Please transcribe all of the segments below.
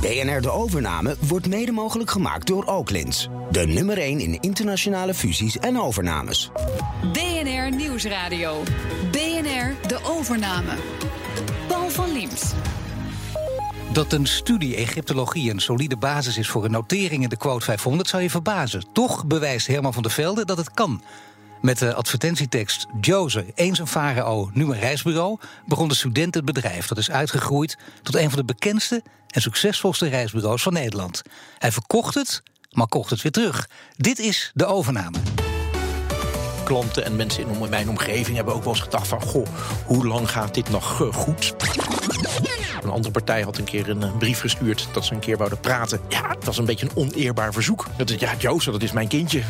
BNR De Overname wordt mede mogelijk gemaakt door Oaklins. De nummer 1 in internationale fusies en overnames. BNR Nieuwsradio. BNR De Overname. Paul van Liemt. Dat een studie Egyptologie een solide basis is voor een notering in de quote 500 zou je verbazen. Toch bewijst Herman van der Velde dat het kan. Met de advertentietekst Jose, eens een farao, nu een reisbureau, begon de student het bedrijf. Dat is uitgegroeid tot een van de bekendste en succesvolste reisbureaus van Nederland. Hij verkocht het, maar kocht het weer terug. Dit is de overname klanten en mensen in mijn omgeving hebben ook wel eens gedacht van... goh, hoe lang gaat dit nog uh, goed? Een andere partij had een keer een uh, brief gestuurd dat ze een keer wouden praten. Ja, het was een beetje een oneerbaar verzoek. Dat ja, Jozef, dat is mijn kindje.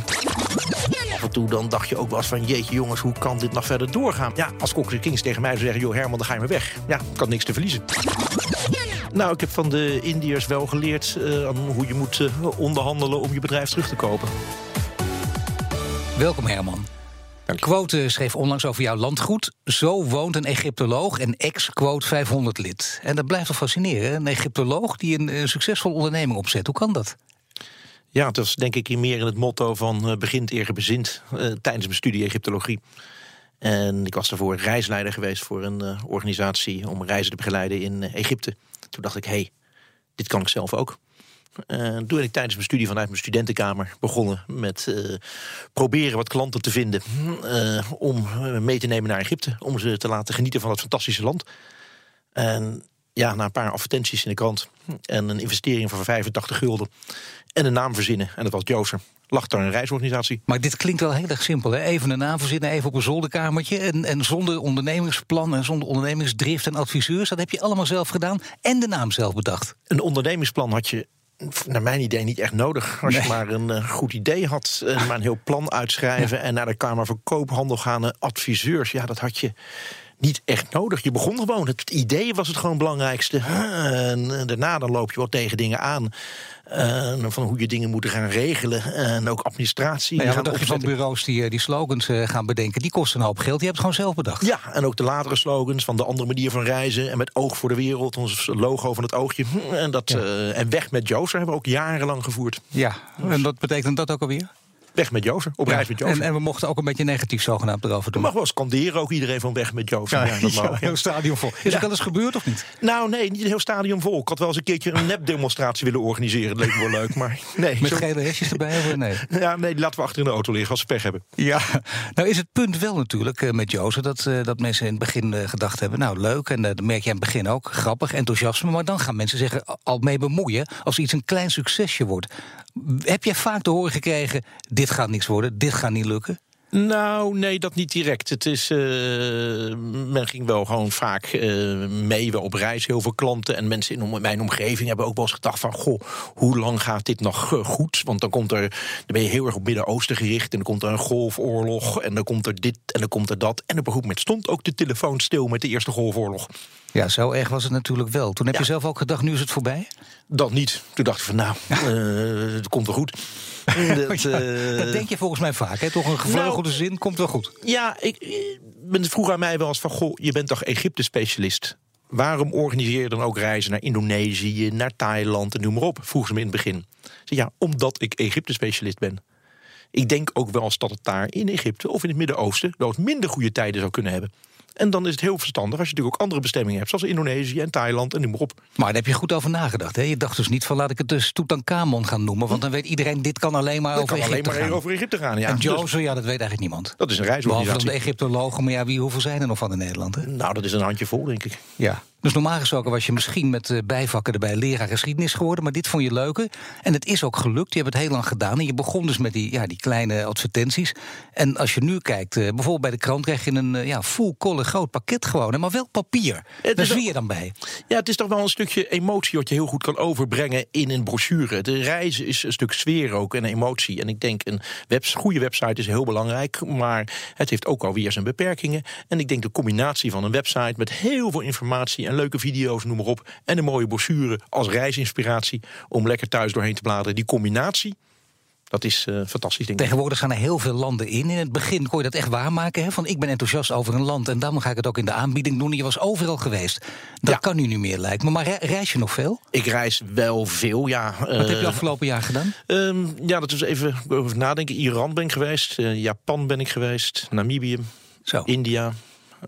Af en toe dan dacht je ook wel eens van... jeetje jongens, hoe kan dit nog verder doorgaan? Ja, als Cocker Kings tegen mij zou zeggen... joh Herman, dan ga je maar weg. Ja, ik had niks te verliezen. Nou, ik heb van de Indiërs wel geleerd uh, hoe je moet uh, onderhandelen om je bedrijf terug te kopen. Welkom Herman. Quote schreef onlangs over jouw landgoed. Zo woont een Egyptoloog en ex-quote 500-lid. En dat blijft toch fascineren. Een Egyptoloog die een, een succesvolle onderneming opzet. Hoe kan dat? Ja, dat is denk ik meer in het motto van uh, begint eer bezint uh, tijdens mijn studie Egyptologie. En ik was daarvoor reisleider geweest voor een uh, organisatie om reizen te begeleiden in Egypte. Toen dacht ik, hé, hey, dit kan ik zelf ook. Uh, toen ben ik tijdens mijn studie vanuit mijn studentenkamer begonnen met proberen wat klanten te vinden om mee te nemen naar Egypte. Om ze te laten genieten van het fantastische land. En ja, na een paar advertenties in de krant en een investering van 85 gulden en een naam verzinnen, en dat was Joser, lag daar een reisorganisatie. Maar dit klinkt wel heel erg simpel. Hè? Even een naam verzinnen, even op een zolderkamertje. En, en zonder ondernemingsplan en zonder ondernemingsdrift en adviseurs. Dat heb je allemaal zelf gedaan en de naam zelf bedacht. Een ondernemingsplan had je naar mijn idee niet echt nodig. Als nee. je maar een uh, goed idee had, uh, maar een heel plan uitschrijven... Ja. en naar de Kamer van Koophandel gaan, uh, adviseurs... ja, dat had je niet echt nodig. Je begon gewoon. Het idee was het gewoon belangrijkste. En daarna dan loop je wat tegen dingen aan. Uh, van hoe je dingen moet gaan regelen. En ook administratie. Nou ja, wat dacht je van bureaus die, die slogans uh, gaan bedenken? Die kosten een hoop geld. Die hebt het gewoon zelf bedacht. Ja, en ook de latere slogans van de andere manier van reizen. En met oog voor de wereld. Ons logo van het oogje. En, dat, ja. en weg met Joost hebben we ook jarenlang gevoerd. Ja, en wat betekent dat ook alweer? Weg met Jozef, op reis met Jozef. En, en, we mochten ook een beetje negatief zogenaamd erover doen. Je mag wel scanderen, ook iedereen van weg met Jozef. Ja, dat mag. Heel stadion vol. Is het wel eens gebeurd of niet? Nou, nee, niet een heel stadion vol. Ik had wel eens een keertje een nepdemonstratie willen organiseren. Dat leek me wel leuk, maar nee. Met zo... gele hesjes erbij of nee? Ja, nee, laten we achter in de auto liggen als ze pech hebben. Ja, nou is het punt wel natuurlijk uh, met Jozef... Dat, uh, dat mensen in het begin uh, gedacht hebben... nou, leuk, en dat merk je in het begin ook, grappig, enthousiasme... maar dan gaan mensen zich al mee bemoeien... als iets een klein succesje wordt. Heb jij vaak te horen gekregen... dit gaat niks worden, dit gaat niet lukken? Nou, nee, dat niet direct. Het is, uh, men ging wel gewoon vaak uh, mee wel op reis. Heel veel klanten en mensen in mijn omgeving hebben ook wel eens gedacht van... goh, hoe lang gaat dit nog uh, goed? Want dan, komt er, dan ben je heel erg op Midden-Oosten gericht... en dan komt er een golfoorlog en dan komt er dit en dan komt er dat. En op een goed moment stond ook de telefoon stil met de Eerste Golfoorlog. Ja, zo erg was het natuurlijk wel. Toen heb ja. je zelf ook gedacht, nu is het voorbij? Dat niet. Toen dacht ik van, nou, het komt wel goed. Dat, ja, uh... dat, denk je volgens mij vaak, hè? Toch een gevleugelde nou, zin komt wel goed. Ja, ik, men vroeg aan mij wel eens van... goh, je bent toch Egypte-specialist? Waarom organiseer je dan ook reizen naar Indonesië, naar Thailand en noem maar op? Vroeg ze me in het begin. Zeg, ja, omdat ik Egypte-specialist ben. Ik denk ook wel eens dat het daar in Egypte of in het Midden-Oosten... wel minder goede tijden zou kunnen hebben. En dan is het heel verstandig als je natuurlijk ook andere bestemmingen hebt, zoals Indonesië en Thailand en noem maar op. Maar daar heb je goed over nagedacht. Hè? Je dacht dus niet van laat ik het dus Tutankhamon gaan noemen, want dan weet iedereen dit kan alleen maar dat over kan Egypte alleen maar gaan. over Egypte gaan. Ja. En Jozef, ja, dat weet eigenlijk niemand. Dat is een Behalve reisorganisatie. dan de Egyptologen, maar ja, wie, hoeveel zijn er nog van in Nederland? Hè? Nou, dat is een handje vol, denk ik. Ja. Dus normaal gesproken was je misschien met uh, bijvakken erbij leraar geschiedenis geworden, maar dit vond je leuker. En het is ook gelukt. Je hebt het heel lang gedaan. En je begon dus met die, ja, die kleine advertenties. En als je nu kijkt, uh, bijvoorbeeld bij de krant krijg je een uh, ja, full color groot pakket gewoon, maar wel papier. Daar zie je dan bij. Ja, het is toch wel een stukje emotie wat je heel goed kan overbrengen in een brochure. De reis is een stuk sfeer ook en emotie. En ik denk een webs goede website is heel belangrijk, maar het heeft ook alweer zijn beperkingen. En ik denk de combinatie van een website met heel veel informatie en leuke video's, noem maar op. En een mooie brochure als reisinspiratie om lekker thuis doorheen te bladeren. Die combinatie, dat is uh, fantastisch. Denk ik. Tegenwoordig gaan er heel veel landen in. In het begin kon je dat echt waarmaken. Hè? Van ik ben enthousiast over een land en dan ga ik het ook in de aanbieding doen. Je was overal geweest. Dat kan nu niet meer lijkt me. Maar reis je nog veel? Ik reis wel veel, ja. Wat heb je eh, afgelopen jaar gedaan? Uh, ja, dat is even over nadenken. Iran ben ik geweest, uh, Japan ben ik geweest, Namibië, Zo. India.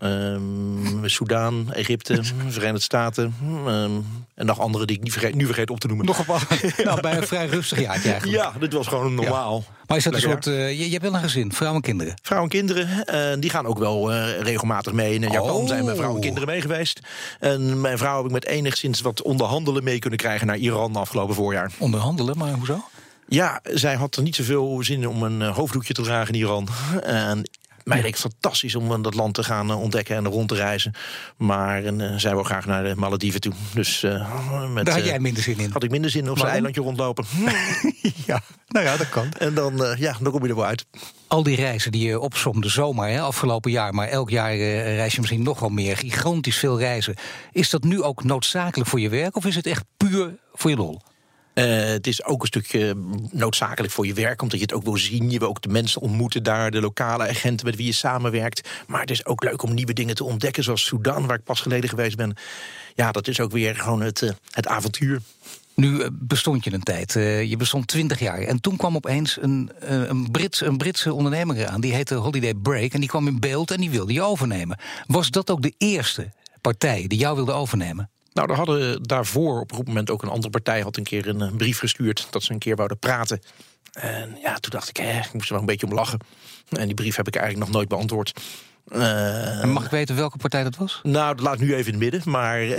Um, Soudaan, Egypte, Verenigde Staten. Um, en nog andere die ik niet vergeet, nu vergeet op te noemen. Nog een paar. nou, bij een vrij rustig jaar eigenlijk. Ja, dit was gewoon normaal. Maar is dat een soort. Uh, je, je, hebt wel een gezin, vrouw en kinderen? Vrouw en kinderen, uh, die gaan ook wel uh, regelmatig mee. In Japan oh. zijn mijn vrouw en kinderen mee geweest. En mijn vrouw heb ik met enigszins wat onderhandelen mee kunnen krijgen naar Iran afgelopen voorjaar. Onderhandelen, maar hoezo? Ja, zij had er niet zoveel zin in om een hoofddoekje te dragen in Iran. En mij leek het fantastisch om dat land te gaan eh, ontdekken en rond te reizen. Maar en, uh, zij wil graag naar de Malediven toe. Dus, uh, met, Daar had jij minder zin in? Had ik minder zin in op zijn eilandje rondlopen. ja, nou ja, dat kan. En dan, ja, dan kom je er wel uit. Al die reizen die je opzomde zomaar, hè, afgelopen jaar... maar elk jaar reis je misschien nog wel meer. Gigantisch veel reizen. Is dat nu ook noodzakelijk voor je werk... of is het echt puur voor je lol? Uh, het is ook een stukje noodzakelijk voor je werk, omdat je het ook wil zien. Je wil ook de mensen ontmoeten daar, de lokale agenten met wie je samenwerkt. Maar het is ook leuk om nieuwe dingen te ontdekken, zoals Sudan, waar ik pas geleden geweest ben. Ja, dat is ook weer gewoon het, uh, het avontuur. Nu eh, bestond je een tijd, je bestond twintig jaar. En toen kwam opeens een, een, Brits, een Britse ondernemer aan. Die heette Holiday Break en die kwam in beeld en die wilde je overnemen. Was dat ook de eerste partij die jou wilde overnemen? Nou, er hadden daarvoor op een moment ook een andere partij had een keer een brief gestuurd dat ze een keer wouden praten. En ja, toen dacht ik, hè, ik moest er wel een beetje om lachen. En die brief heb ik eigenlijk nog nooit beantwoord. Uh, mag ik weten welke partij dat was? Nou, dat laat ik nu even in het midden. Maar uh,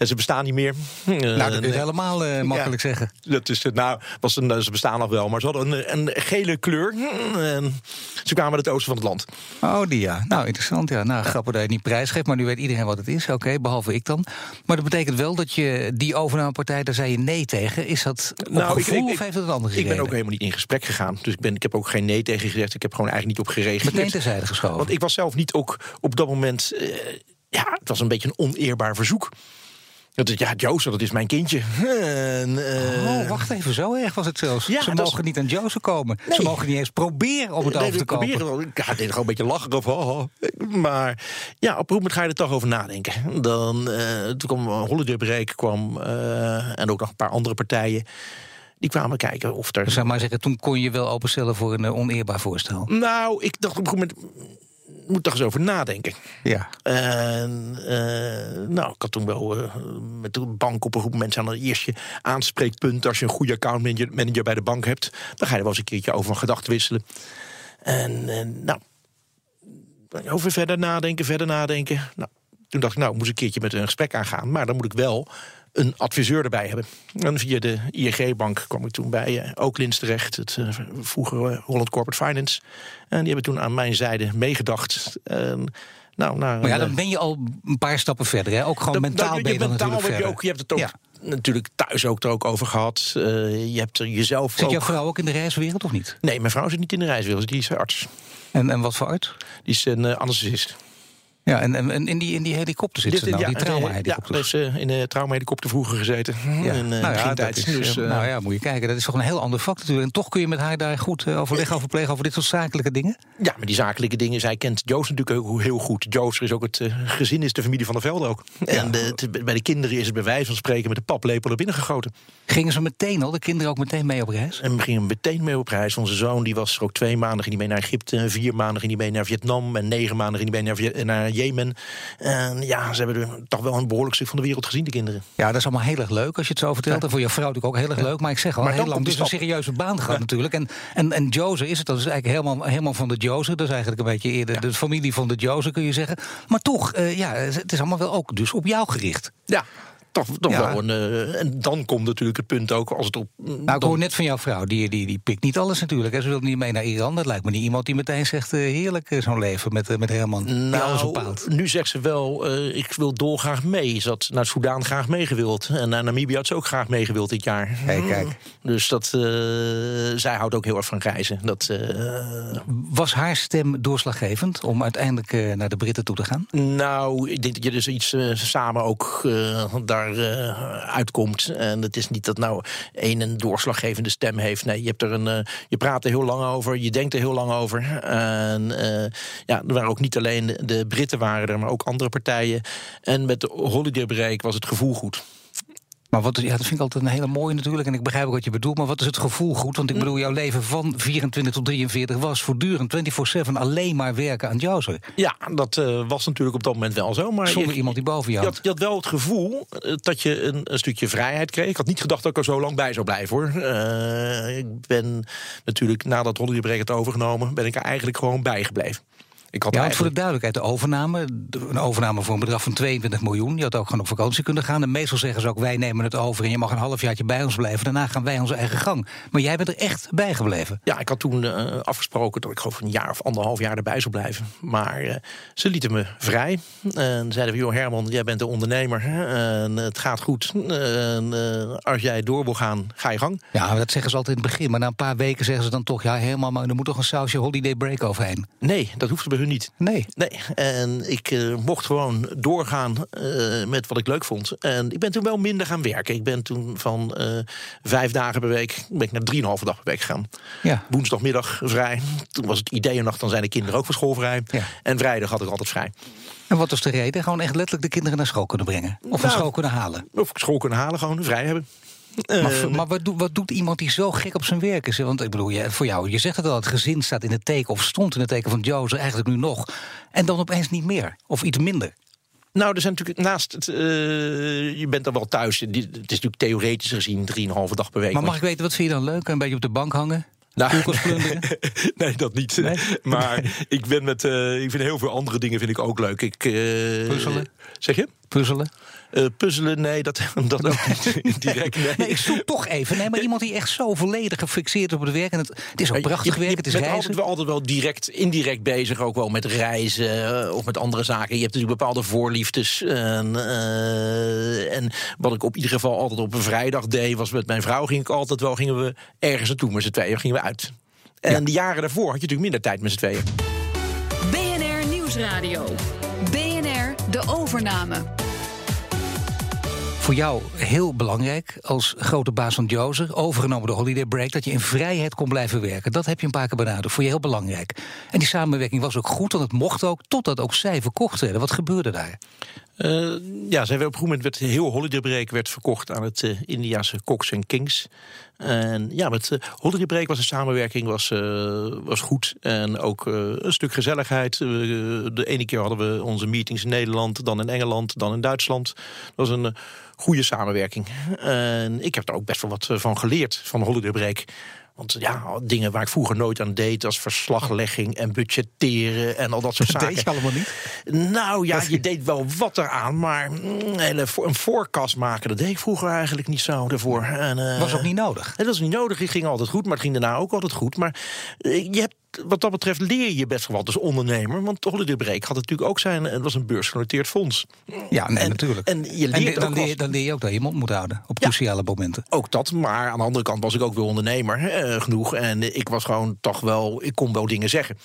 ze bestaan niet meer. nou, dat kun je helemaal uh, makkelijk ja, zeggen. Dat is, nou, was een, ze bestaan nog wel. Maar ze hadden een, een gele kleur. En ze kwamen uit het oosten van het land. Oh, die ja. Nou, interessant. Ja. Nou, grappig dat je niet prijsgeeft. Maar nu weet iedereen wat het is. Oké, okay, behalve ik dan. Maar dat betekent wel dat je die overnamepartij, daar zei je nee tegen. Is dat nou, gevoel ik, ik, of heeft het een andere Ik ben ook helemaal niet in gesprek gegaan. Dus ik, ben, ik heb ook geen nee tegen gezegd. Ik heb gewoon eigenlijk niet op gereageerd. Meteen terzijde geschoven ik was zelf niet ook op dat moment. Uh, ja, het was een beetje een oneerbaar verzoek. Dat is, ja, Jozef, dat is mijn kindje. En, uh... oh, wacht even, zo erg was het zelfs. Ja, ze mogen is... niet aan Jozef komen. Nee. Ze mogen niet eens proberen om het nee, over te komen. Proberen, ik ga gewoon een beetje lachen. Of, oh, oh. Maar ja, op een moment ga je er toch over nadenken. Dan, uh, toen kwam Holiday Break kwam, uh, en ook nog een paar andere partijen. Die kwamen kijken of er. Zeg maar zeggen, toen kon je wel openstellen voor een oneerbaar voorstel. Nou, ik dacht op een moment moet toch eens over nadenken. Ja. En uh, nou, ik had toen wel uh, met de bank op een groep mensen aan het eerste aanspreekpunt. Als je een goede accountmanager bij de bank hebt, dan ga je er wel eens een keertje over van gedachten wisselen. En uh, nou, over verder nadenken, verder nadenken. Nou, toen dacht ik, nou, moest ik een keertje met een gesprek aangaan. Maar dan moet ik wel een adviseur erbij hebben. En via de ING-bank kwam ik toen bij uh, Oaklins terecht, het uh, vroegere Holland Corporate Finance. En die hebben toen aan mijn zijde meegedacht. En, nou, nou, maar ja, dan ben je al een paar stappen verder. Hè? Ook gewoon mentaal ben je, mentaal natuurlijk verder. Je, ook, je hebt het ook natuurlijk thuis ook er ook over gehad. Uh, je hebt er jezelf Zit ook... jouw vrouw ook in de reiswereld of niet? Nee, mijn vrouw zit niet in de reiswereld. Die is arts. En, en wat voor arts? Die is een uh, anesthesist. Ja, en, en, in, die, in die helikopter zit ze nou, die trauma-helikopter. Ja, heeft in de trauma-helikopter vroeger gezeten. Ja. In, uh, nou, ja, dat is, dus, uh, nou ja, moet je kijken. Dat is toch een heel ander vak natuurlijk. En toch kun je met haar daar goed uh, overleg over plegen... over dit soort zakelijke dingen? Ja, maar die zakelijke dingen... zij kent Joost natuurlijk ook heel goed. Joost is ook het gezin, is de familie van der Velde ook. En de, bij de kinderen is het bij wijze van spreken... met de paplepel er binnen gegoten. Gingen ze meteen al, de kinderen ook meteen mee op reis? En we gingen meteen mee op reis. Onze zoon die was er ook twee maanden ging die mee naar Egypte... vier maanden ging die mee naar Vietnam... en negen maanden ging die mee naar, naar Jemen... En ja, ze hebben er toch wel een behoorlijk stuk van de wereld gezien, de kinderen. Ja, dat is allemaal heel erg leuk als je het zo vertelt. En voor je vrouw natuurlijk ook heel erg leuk. Maar ik zeg al, heel lang dus een serieuze baan gehad natuurlijk. En, en, en Jose is het, dat is eigenlijk helemaal, helemaal van de Jose. Dat is eigenlijk een beetje eerder de familie van de Jose, kun je zeggen. Maar toch, uh, ja, het is allemaal wel ook dus op jou gericht. Ja, toch, toch wel een, uh, en dan komt natuurlijk het punt ook als het op. Nou, ik hoor net van jouw vrouw, die, die, die pikt niet alles natuurlijk. Hè. Ze wil niet mee naar Iran. Dat lijkt me niet iemand die meteen zegt: uh, heerlijk uh, zo'n leven met, met Herman. Nou, alles bepaalt. Nu zegt ze wel: ik wil dolgraag mee. Ze had naar Soudaan graag meegewild. En naar Namibië had ze ook graag meegewild dit jaar. Hey, kijk. Dus dat, zij houdt ook heel erg van reizen. Dat, Was haar stem doorslaggevend om uiteindelijk naar de Britten toe te gaan? Nou, ik denk dat je dus iets samen ook daar uh, uitkomt. En het is niet dat nou één een doorslaggevende stem heeft. Nee, je, hebt er een, je praat er heel lang over, je denkt er heel lang over. En ja, er waren ook niet alleen de Britten waren er, maar ook andere partijen. En met de holiday break was het gevoel goed. Maar wat, ja, dat vind ik altijd een hele mooie natuurlijk. En ik begrijp ook wat je bedoelt. Maar wat is het gevoel goed? Want ik hm. bedoel, jouw leven van 24 tot 43 was voortdurend 24-7 alleen maar werken aan Jowser. Ja, dat uh, was natuurlijk op dat moment wel zo. Maar Zonder iemand die boven jou je had. Je had wel het gevoel eh, dat je een, een, stukje vrijheid kreeg. Ik had niet gedacht dat ik er zo lang bij zou blijven hoor. Uh, ik ben natuurlijk nadat Hollywood het overgenomen, ben ik er eigenlijk gewoon bijgebleven. Ik had ja, voor de duidelijkheid, de overname, een overname voor een bedrag van 22 miljoen. Je had ook gewoon op vakantie kunnen gaan. En meestal zeggen ze ook, wij nemen het over en je mag een halfjaartje bij ons blijven. Daarna gaan wij onze eigen gang. Maar jij bent er echt bij gebleven. Ja, ik had toen uh, afgesproken dat ik geloof een jaar of anderhalf jaar erbij zou blijven. Maar uh, ze lieten me vrij. En zeiden van, joh Herman, jij bent de ondernemer. En het gaat goed. En uh, als jij door wil gaan, ga je gang. Ja, dat zeggen ze altijd in het begin. Maar na een paar weken zeggen ze dan toch, ja helemaal, maar er moet toch een sausje holiday break overheen. Nee, dat hoeft bij hun niet. Nee. Nee. En ik uh, mocht gewoon doorgaan uh, met wat ik leuk vond. En ik ben toen wel minder gaan werken. Ik ben toen van uh, vijf dagen per week ben ik naar drieënhalve dag per week gegaan. Ja. Woensdagmiddag vrij. Toen was het ideeënnacht, dan zijn de kinderen ook van school vrij. Ja. En vrijdag had ik altijd vrij. En wat was de reden? Gewoon echt letterlijk de kinderen naar school kunnen brengen? Of nou, naar school kunnen halen? Of school kunnen halen, gewoon vrij hebben. Maar, uh, maar wat, doet, wat, doet iemand die zo gek op zijn werk is? Want ik bedoel, voor jou, je zegt het al, het gezin staat in het teken... of stond in het teken van Jozef, eigenlijk nu nog. En dan opeens niet meer, of iets minder. Nou, er zijn natuurlijk naast het, uh, je bent er wel thuis. Het is natuurlijk theoretisch gezien 3,5 dag per week. Maar mag ik weten, wat vind je dan leuk? Een beetje op de bank hangen? Nou, nee, dat niet. Maar ik ben met. Uh, ik vind heel veel andere dingen vind ik ook leuk. Ik, uh, Puzzelen? Zeg je? Puzzelen? Uh, puzzelen, nee, dat, dat ook niet direct. Nee. nee. ik zoek toch even. Nee, maar iemand die echt zo volledig gefixeerd op het werk. En het, het is ook prachtig werk, het is reizen. altijd wel, altijd wel direct, indirect bezig. Ook wel met reizen eh, of met andere zaken. Je hebt natuurlijk bepaalde voorliefdes. En, uh, en wat ik op ieder geval altijd op een vrijdag deed... was met mijn vrouw ging ik altijd wel... gingen we ergens naartoe met z'n tweeën, gingen we uit. En ja. de jaren daarvoor had je natuurlijk minder tijd met z'n tweeën. BNR Nieuwsradio. BNR De Overname voor jou heel belangrijk als grote baas van Jozer, overgenomen de Holiday Break, dat je in vrijheid kon blijven werken. Dat heb je een paar keer benaderd. Voor je heel belangrijk. En die samenwerking was ook goed, want het mocht ook, totdat ook zij verkocht werden. Wat gebeurde daar? Uh, ja, zij op een moment werd heel Holiday Break werd verkocht aan het uh, Indiase Cox Kings. En ja, met uh, Holiday Break was de samenwerking was, was goed. En ook een stuk gezelligheid. de ene keer hadden we onze meetings in Nederland, dan in Engeland, dan in Duitsland. Dat was een goede samenwerking. En ik heb er ook best wel wat van geleerd van Holiday Break. Want ja, dingen waar ik vroeger nooit aan deed, als verslaglegging en budgetteren en al dat soort zaken. Deed je allemaal niet? Nou ja, je deed wel wat eraan, maar mm, een voorkast maken, dat deed ik vroeger eigenlijk niet zo ervoor. En, uh, was ook niet nodig? Dat was niet nodig, het ging altijd goed, maar het ging daarna ook altijd goed. Maar uh, je hebt wat dat betreft leer je best wel wat als ondernemer. Want Holiday Break had natuurlijk ook zijn... het was een beursgenoteerd fonds. Ja, nee, natuurlijk. En, je leert en dan, leer, dan leer je ook dat je mond moet houden op cruciale momenten. Ook dat, maar aan de andere kant was ik ook weer ondernemer eh, genoeg. En ik was gewoon toch wel... ik kon wel dingen zeggen.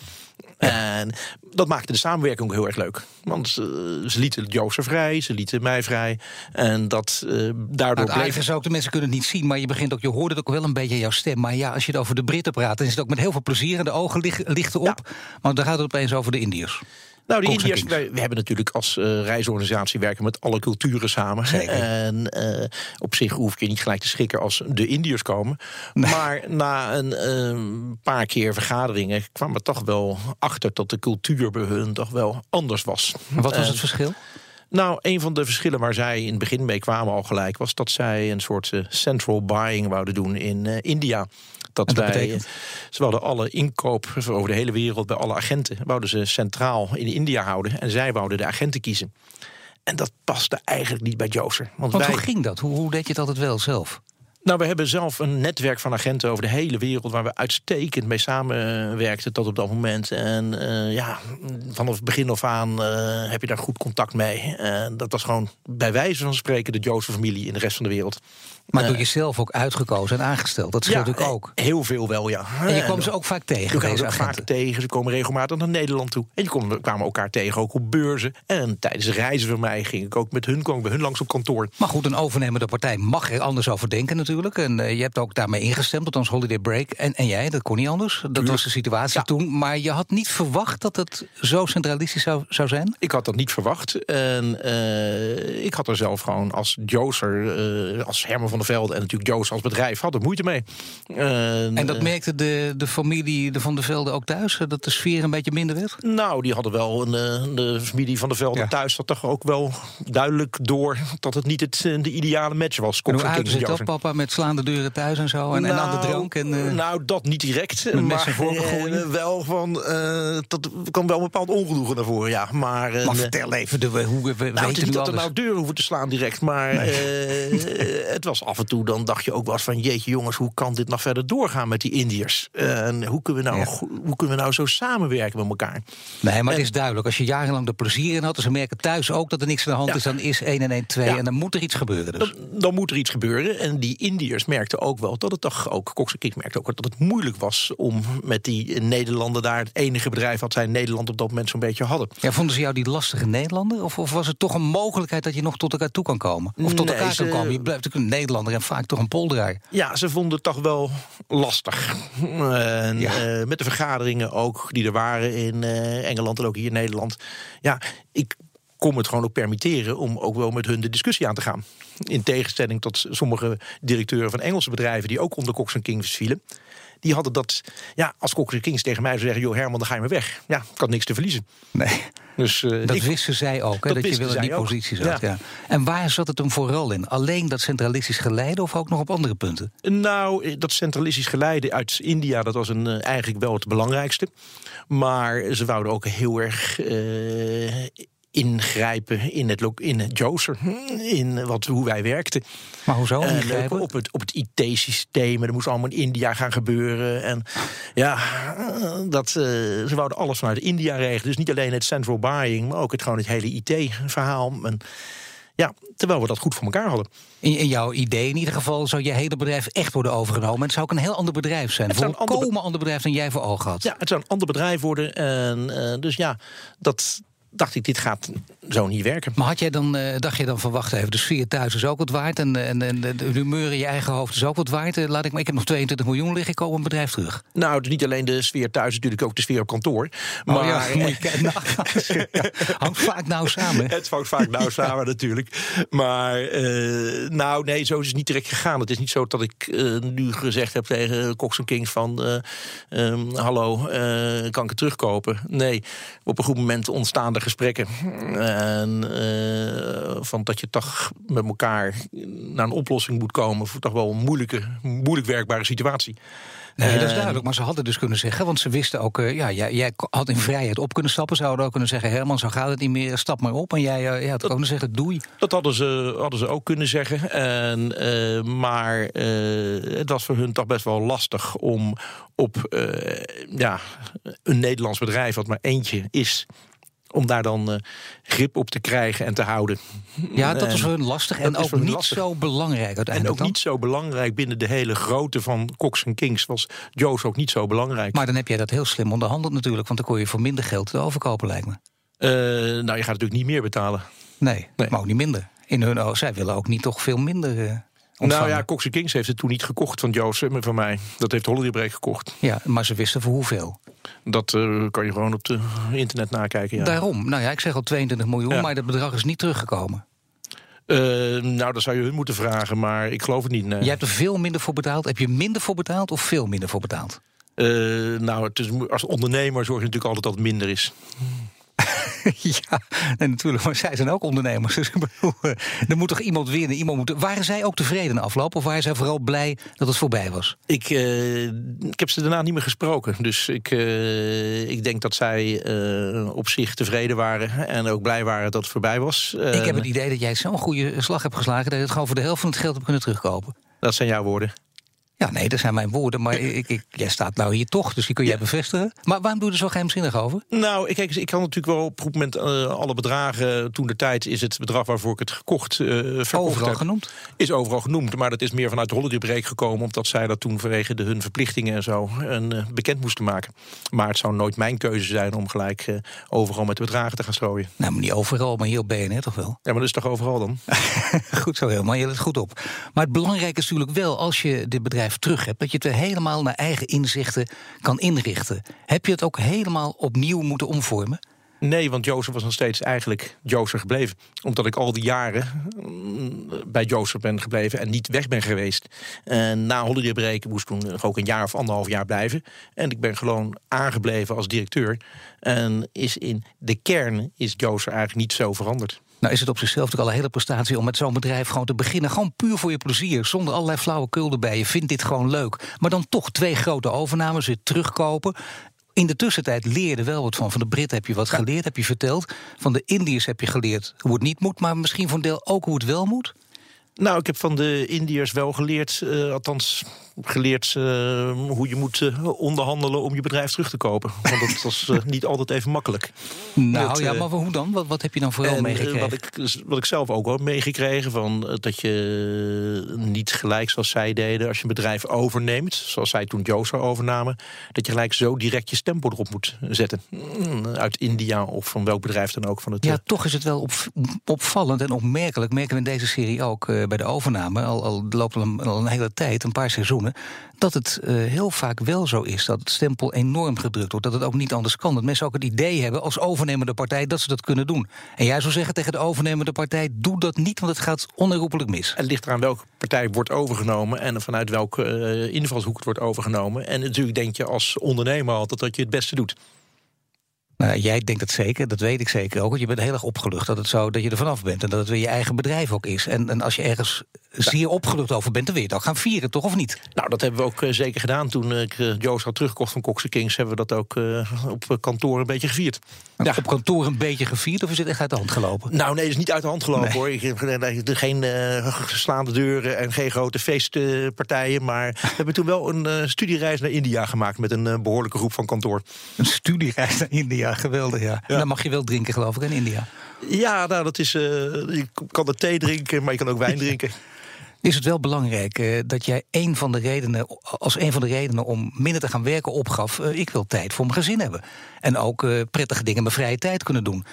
En dat maakte de samenwerking ook heel erg leuk. Want uh, ze lieten Joost vrij, ze lieten mij vrij. En dat uh, daardoor nou, bleef... is ook, de mensen kunnen het niet zien, maar je begint ook, je hoorde het ook wel een beetje in jouw stem. Maar ja, als je het over de Britten praat, dan is het ook met heel veel plezier en de ogen lichten op. Ja. Maar dan gaat het opeens over de Indiërs. Nou, de Indiërs, wij, we hebben natuurlijk als uh, reisorganisatie werken met alle culturen samen. Zeker. En uh, op zich hoef je niet gelijk te schrikken als de Indiërs komen. Nee. Maar na een uh, paar keer vergaderingen kwam er toch wel achter dat de cultuur bij hun toch wel anders was. Wat was het verschil? Nou, een van de verschillen waar zij in het begin mee kwamen al gelijk... was dat zij een soort central buying wouden doen in India. Dat, dat wij, betekent? ze wilden alle inkoop over de hele wereld bij alle agenten, wouden ze centraal in India houden. En zij wouden de agenten kiezen. En dat paste eigenlijk niet bij Joser. Want, Want wij... hoe ging dat? Hoe, hoe deed je het altijd wel zelf? Nou, we hebben zelf een netwerk van agenten over de hele wereld... waar we uitstekend mee samenwerkten tot op dat moment. En uh, ja, vanaf het begin af aan uh, heb je daar goed contact mee. Uh, dat was gewoon bij wijze van spreken de Joodse familie in de rest van de wereld. Maar door jezelf ook uitgekozen en aangesteld. Dat scheelt ja, natuurlijk ook. Heel veel wel, ja. En je kwam ze ook vaak tegen, Je deze ook vaak tegen. Ze komen regelmatig naar Nederland toe. En je kwamen elkaar tegen ook op beurzen. En tijdens reizen van mij ging ik ook met hun, kwam ik bij hun langs op kantoor. Maar goed, een overnemende partij mag er anders over denken natuurlijk. En uh, je hebt ook daarmee ingestemd, althans Holiday Break. En, en jij, dat kon niet anders. Dat Tuurlijk. was de situatie Ja. toen. Maar je had niet verwacht dat het zo centralistisch zou, zou zijn? Ik had dat niet verwacht. En eh, ik had er zelf gewoon als Jooser, eh, als Herman van der Velde... en natuurlijk Joos als bedrijf, had er moeite mee. En, dat eh, merkte de, de familie de Van der Velde ook thuis? eh, Dat de sfeer een beetje minder werd? Nou, die hadden wel een, eh, de familie van der Velde Ja. thuis... had toch ook wel duidelijk door dat het niet het, eh, de ideale match was. En hoe uit het dat, papa, met slaande deuren thuis en zo? En, en aan de Nou, drank? En, eh, nou, dat niet direct. met mes maar gooien? wel van, eh, dat kwam wel een bepaald ongenoegen naar voren, ja. Maar, maar vertel even, de, hoe we, we nou, weten niet dat er nou deuren hoeven te slaan direct, maar het was af en toe, dan dacht je ook wel eens van... jeetje jongens, hoe kan dit nog verder doorgaan met die Indiërs? En hoe kunnen we nou, Ja. hoe kunnen we nou zo samenwerken met elkaar? Nee, maar het is duidelijk. Als je jarenlang er plezier in had... en ze merken thuis ook dat er niks aan de hand Ja. is... dan is 1 en 1 2 Ja. en dan moet er iets gebeuren dus. Dan, dan moet er iets gebeuren. En die Indiërs merkten ook wel dat het toch ook... Cox Kik merkte ook dat het moeilijk was om met die Nederlanden daar... het enige bedrijf wat zij in Nederland op dat moment zo'n beetje hadden. Ja, vonden ze jou die lastige Nederlander? Of, of was het toch een mogelijkheid dat je nog tot elkaar toe kan komen? Of tot Nee, elkaar kan ze- komen? Je blijft natuurlijk een Nederlander en vaak toch een poldraar. Ja, ze vonden het toch wel lastig. En, Ja. eh, met de vergaderingen ook die er waren in eh, Engeland en ook hier in Nederland. Ja, ik kon me het gewoon ook permitteren om ook wel met hun de discussie aan te gaan. In tegenstelling tot sommige directeuren van Engelse bedrijven die ook onder Cox Kings vielen. Die hadden dat, ja, als Cox Kings tegen mij zou zeggen: joh, Herman, dan ga je maar weg. Ja, ik had niks te verliezen. Nee, Dus, eh, dat ik- wisten zij ook, hè, dat dat, je wel in die positie zat. Ja. Ja. En waar zat het hem vooral in? Alleen dat centralistisch geleide of ook nog op andere punten? Nou, eh, dat centralistisch geleide uit India, dat was een, eh, eigenlijk wel het belangrijkste. Maar ze wouden ook heel erg ingrijpen in het, in het Joser, in wat, hoe wij werkten. Maar hoezo En ingrijpen? op het, op het IT-systeem. Er moest allemaal in India gaan gebeuren. En ja, eh, dat, eh, ze wouden alles vanuit India regelen. Dus niet alleen het central buying, maar ook het, gewoon het hele IT-verhaal. En ja, terwijl we dat goed voor elkaar hadden. In, in jouw idee in ieder geval zou je hele bedrijf echt worden overgenomen. En het zou ook een heel ander bedrijf zijn. Het Een zou een ander volkomen ander bedrijf dan jij voor ogen had. Ja, het zou een ander bedrijf worden. En eh, dus ja, dat dacht ik, dit gaat zo niet werken. Maar had jij dan, eh, dacht je dan van wacht even, de sfeer thuis is ook wat waard. En, en, en de humeur in je eigen hoofd is ook wat waard. Eh, Laat ik, maar ik heb nog 22 miljoen liggen, ik koop een bedrijf terug. Nou, is niet alleen de sfeer thuis, natuurlijk ook de sfeer op kantoor. Maar Maar ja, moet je nou, ja, hangt vaak nauw samen. Het valt vaak nauw samen natuurlijk. Maar eh, nou, nee, zo is het niet direct gegaan. Het is niet zo dat ik eh, nu gezegd heb tegen Cox Kings van... eh, ehm, hallo, eh, kan ik het terugkopen? Nee, op een goed moment ontstaan er gesprekken. En eh, van dat je toch met elkaar naar een oplossing moet komen... voor toch wel een moeilijke, moeilijk werkbare situatie. Nee, dat is duidelijk. Maar ze hadden dus kunnen zeggen, want ze wisten ook, eh, ja, jij, jij had in vrijheid op kunnen stappen. Ze hadden ook kunnen zeggen, Herman, zo gaat het niet meer, stap maar op. En jij eh, ja, had ook kunnen zeggen, doei. Dat hadden ze, hadden ze ook kunnen zeggen. En, maar het was voor hun toch best wel lastig om op ja, een Nederlands bedrijf, wat maar eentje is. Om daar dan eh, grip op te krijgen en te houden. Ja, dat En- voor hun lastig. En is ook niet lastig. zo belangrijk En uiteindelijk ook dan. niet zo belangrijk binnen de hele grootte van Cox Kings was Joe's ook niet zo belangrijk. Maar dan heb jij dat heel slim onderhandeld natuurlijk. Want dan kon je voor minder geld de overkopen, lijkt me. Eh, nou, je gaat natuurlijk niet meer betalen. Nee, Nee. maar ook niet minder. In hun ogen, zij willen ook niet toch veel minder eh ontvangen. Nou ja, Cox Kings heeft het toen niet gekocht van Joe's, eh, maar van mij. Dat heeft Holiday Break gekocht. Ja, maar ze wisten voor hoeveel. Dat eh, kan je gewoon op het internet nakijken. Ja. Daarom. Nou ja, ik zeg al 22 miljoen, Ja. maar dat bedrag is niet teruggekomen. Eh, nou, dat zou je hun moeten vragen, maar ik geloof het niet. Nee. Jij hebt er veel minder voor betaald. Heb je minder voor betaald of veel minder voor betaald? Eh, nou, het is, als ondernemer zorg je natuurlijk altijd dat het minder is. ja, nee, natuurlijk. Maar zij zijn ook ondernemers. Dus eh, er moet toch iemand winnen. Iemand moet, waren zij ook tevreden afloop? Of waren zij vooral blij dat het voorbij was? Ik, eh, ik heb ze daarna niet meer gesproken. Dus ik, eh, ik denk dat zij op zich tevreden waren. En ook blij waren dat het voorbij was. ik heb het idee dat jij zo'n goede slag hebt geslagen... dat je het gewoon voor de helft van het geld hebt kunnen terugkopen. Dat zijn jouw woorden. Ja, nee, dat zijn mijn woorden, maar ik, ik, jij staat nou hier toch, dus die kun jij bevestigen. Maar waarom doe je er zo geheimzinnig over? Nou, kijk ik kan natuurlijk wel op een moment uh, alle bedragen. Toen de tijd is het bedrag waarvoor ik het gekocht uh, verkocht Overal heb, genoemd? Is overal genoemd, maar dat is meer vanuit de holidaybrek gekomen... omdat zij dat toen vanwege de, hun verplichtingen en zo een, uh, bekend moesten maken. Maar het zou nooit mijn keuze zijn om gelijk overal met de bedragen te gaan strooien. Nou, maar niet overal, maar hier op BNR toch wel? Ja, maar dat is toch overal dan? goed zo helemaal, je let goed op. Maar het belangrijke is natuurlijk wel, als je dit bedrijf terug hebt... dat je het helemaal naar eigen inzichten kan inrichten. Heb je het ook helemaal opnieuw moeten omvormen? Nee, want Jozef was nog steeds eigenlijk Jozef gebleven. Omdat ik al die jaren mm, bij Jozef ben gebleven en niet weg ben geweest. Na holidaybreken moest ik toen ook een jaar of anderhalf jaar blijven. En ik ben gewoon aangebleven als directeur. En is in de kern is Jozef eigenlijk niet zo veranderd. Nou is het op zichzelf toch al een hele prestatie om met zo'n bedrijf gewoon te beginnen. Gewoon puur voor je plezier, zonder allerlei flauwekul erbij. Je vindt dit gewoon leuk. Maar dan toch twee grote overnames, weer terugkopen. In de tussentijd leerde wel wat van. Van de Britten heb je wat geleerd, heb je verteld. Van de Indiërs heb je geleerd hoe het niet moet, maar misschien voor een deel ook hoe het wel moet. Nou, ik heb van de Indiërs wel geleerd, uh, althans geleerd uh, hoe je moet uh, onderhandelen om je bedrijf terug te kopen. Want dat was niet altijd even makkelijk. Nou dat, ja, maar hoe dan? Wat, wat heb je dan vooral meegekregen? Wat ik, wat ik zelf ook heb meegekregen, van, dat je niet gelijk zoals zij deden als je een bedrijf overneemt, zoals zij toen Josa overnamen, dat je gelijk zo direct je stempel erop moet zetten. Mm, uit India of van welk bedrijf dan ook. Van het, ja, toch is het wel op, opvallend en opmerkelijk, merken we in deze serie ook bij de overname, al, al loopt al een, hele tijd, een paar seizoenen, dat het uh, heel vaak wel zo is dat het stempel enorm gedrukt wordt. Dat het ook niet anders kan. Dat mensen ook het idee hebben als overnemende partij dat ze dat kunnen doen. En jij zou zeggen tegen de overnemende partij: doe dat niet, want het gaat onherroepelijk mis. Het ligt eraan welke partij wordt overgenomen en vanuit welke uh, invalshoek het wordt overgenomen. En natuurlijk denk je als ondernemer altijd dat je het beste doet. Nou, jij denkt het zeker, dat weet ik zeker ook. Want je bent heel erg opgelucht dat, het zo, dat je er vanaf bent. En dat het weer je eigen bedrijf ook is. En, en als je ergens zeer opgelucht over bent, dan wil je het ook gaan vieren, toch of niet? Nou, dat hebben we ook uh, zeker gedaan. Toen ik uh, Joost had teruggekocht van Coxe Kings... hebben we dat ook uh, op kantoor een beetje gevierd. Ja. Op kantoor een beetje gevierd of is het echt uit de hand gelopen? Nou, nee, het is niet uit de hand gelopen, nee. hoor. Ik, geen slaande deuren en geen grote feestpartijen. Maar we hebben toen wel een studiereis naar India gemaakt... met een behoorlijke groep van kantoor. Een studiereis naar India, geweldig, ja. ja. En dan mag je wel drinken, geloof ik, in India. Ja, nou, dat is. Uh, je kan er thee drinken, maar je kan ook wijn drinken. Is het wel belangrijk uh, dat jij een van de redenen, als een van de redenen om minder te gaan werken opgaf: uh, ik wil tijd voor mijn gezin hebben. En ook prettige dingen met vrije tijd kunnen doen.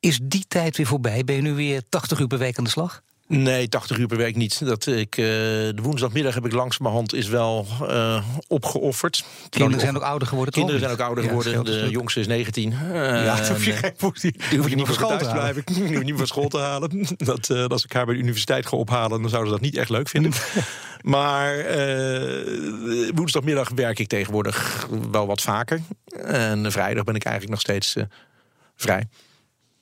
Is die tijd weer voorbij? Ben je nu weer 80 uur per week aan de slag? Nee, 80 uur per week niet. Dat ik, uh, de woensdagmiddag heb ik langzamerhand is wel uh, opgeofferd. Kinderen zijn ook ouder geworden, Kinderen zijn ook ouder geworden. De jongste is 19. Uh, ja, dat hoef je, geen die, die hoef je niet voor school te blijven. Die hoef je niet van school te halen. Dat, als ik haar bij de universiteit ga ophalen, dan zouden ze dat niet echt leuk vinden. maar woensdagmiddag werk ik tegenwoordig wel wat vaker. En vrijdag ben ik eigenlijk nog steeds vrij.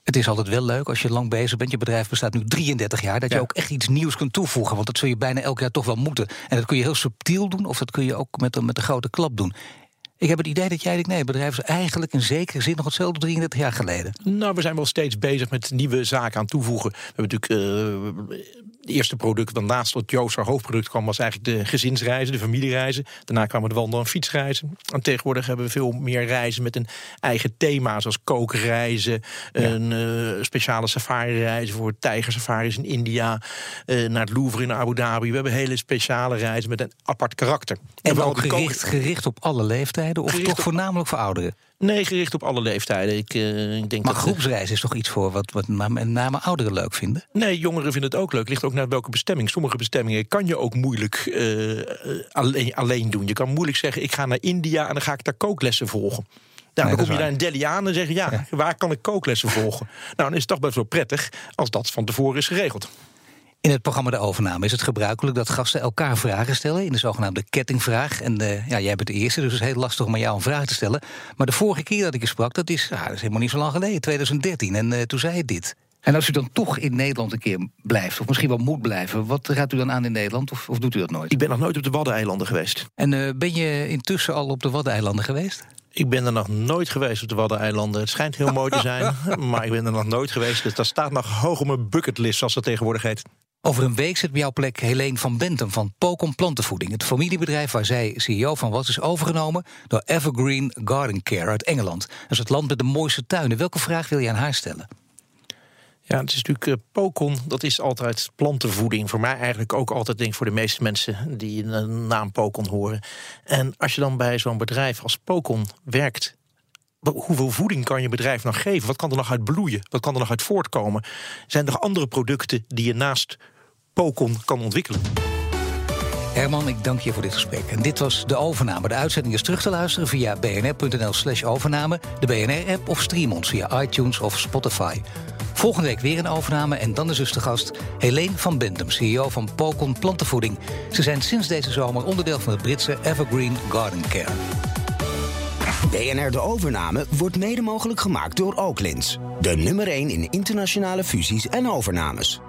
Het is altijd wel leuk als je lang bezig bent. Je bedrijf bestaat nu 33 jaar. Dat je ook echt iets nieuws kunt toevoegen. Want dat zul je bijna elk jaar toch wel moeten. En dat kun je heel subtiel doen. Of dat kun je ook met, met een grote klap doen. Ik heb het idee dat jij denkt, nee, het bedrijf is eigenlijk in zekere zin nog hetzelfde 33 jaar geleden. Nou, we zijn wel steeds bezig met nieuwe zaken aan toevoegen. We hebben natuurlijk uh, het eerste product, dan naast dat Joost haar hoofdproduct kwam, was eigenlijk de gezinsreizen, de familiereizen. Daarna kwamen de wandel- en fietsreizen. En tegenwoordig hebben we veel meer reizen met een eigen thema, zoals kookreizen, ja. een uh, speciale safari-reizen voor tijgersafaris in India, uh, naar het Louvre in Abu Dhabi. We hebben hele speciale reizen met een apart karakter. En, en ook gericht, gericht op alle leeftijden, of gericht toch voornamelijk voor ouderen? Nee, gericht op alle leeftijden. Ik, uh, ik denk maar dat groepsreis is toch iets voor wat, wat met name ouderen leuk vinden? Nee, jongeren vinden het ook leuk. Ligt ook naar welke bestemming. Sommige bestemmingen kan je ook moeilijk uh, alleen, alleen doen. Je kan moeilijk zeggen, ik ga naar India en dan ga ik daar kooklessen volgen. Nou, nee, dan kom je daar in Delhi aan en zeg je, ja, ja, waar kan ik kooklessen volgen? nou, dan is het toch best wel prettig als dat van tevoren is geregeld. In het programma De Overname is het gebruikelijk dat gasten elkaar vragen stellen in de zogenaamde kettingvraag. En uh, ja, jij bent de eerste, dus het is heel lastig om aan jou een vraag te stellen. Maar de vorige keer dat ik je sprak, dat is, ah, dat is helemaal niet zo lang geleden, 2013. En uh, toen zei je dit. En als u dan toch in Nederland een keer blijft, of misschien wel moet blijven, wat raadt u dan aan in Nederland? Of, of doet u dat nooit? Ik ben nog nooit op de Waddeneilanden geweest. En uh, ben je intussen al op de Waddeneilanden geweest? Ik ben er nog nooit geweest op de Waddeneilanden. Het schijnt heel mooi te zijn, maar ik ben er nog nooit geweest. Dus dat staat nog hoog op mijn bucketlist, zoals dat tegenwoordig heet. Over een week zit op jouw plek Helene van Bentum van Pocon Plantenvoeding. Het familiebedrijf waar zij CEO van was, is overgenomen door Evergreen Garden Care uit Engeland. Dat is het land met de mooiste tuinen. Welke vraag wil je aan haar stellen? Ja, het is natuurlijk uh, Pocon, dat is altijd plantenvoeding. Voor mij eigenlijk ook altijd, denk ik, voor de meeste mensen die een naam Pocon horen. En als je dan bij zo'n bedrijf als Pocon werkt, hoeveel voeding kan je bedrijf nog geven? Wat kan er nog uit bloeien? Wat kan er nog uit voortkomen? Zijn er andere producten die je naast Pocon kan ontwikkelen? Herman, ik dank je voor dit gesprek. En dit was de overname. De uitzending is terug te luisteren via bnr.nl/slash overname, de BNR-app of stream ons via iTunes of Spotify. Volgende week weer een overname en dan is dus de gast Helene van Bentum, CEO van Pocon Plantenvoeding. Ze zijn sinds deze zomer onderdeel van het Britse Evergreen Garden Care. BNR De Overname wordt mede mogelijk gemaakt door Oaklins. De nummer 1 in internationale fusies en overnames.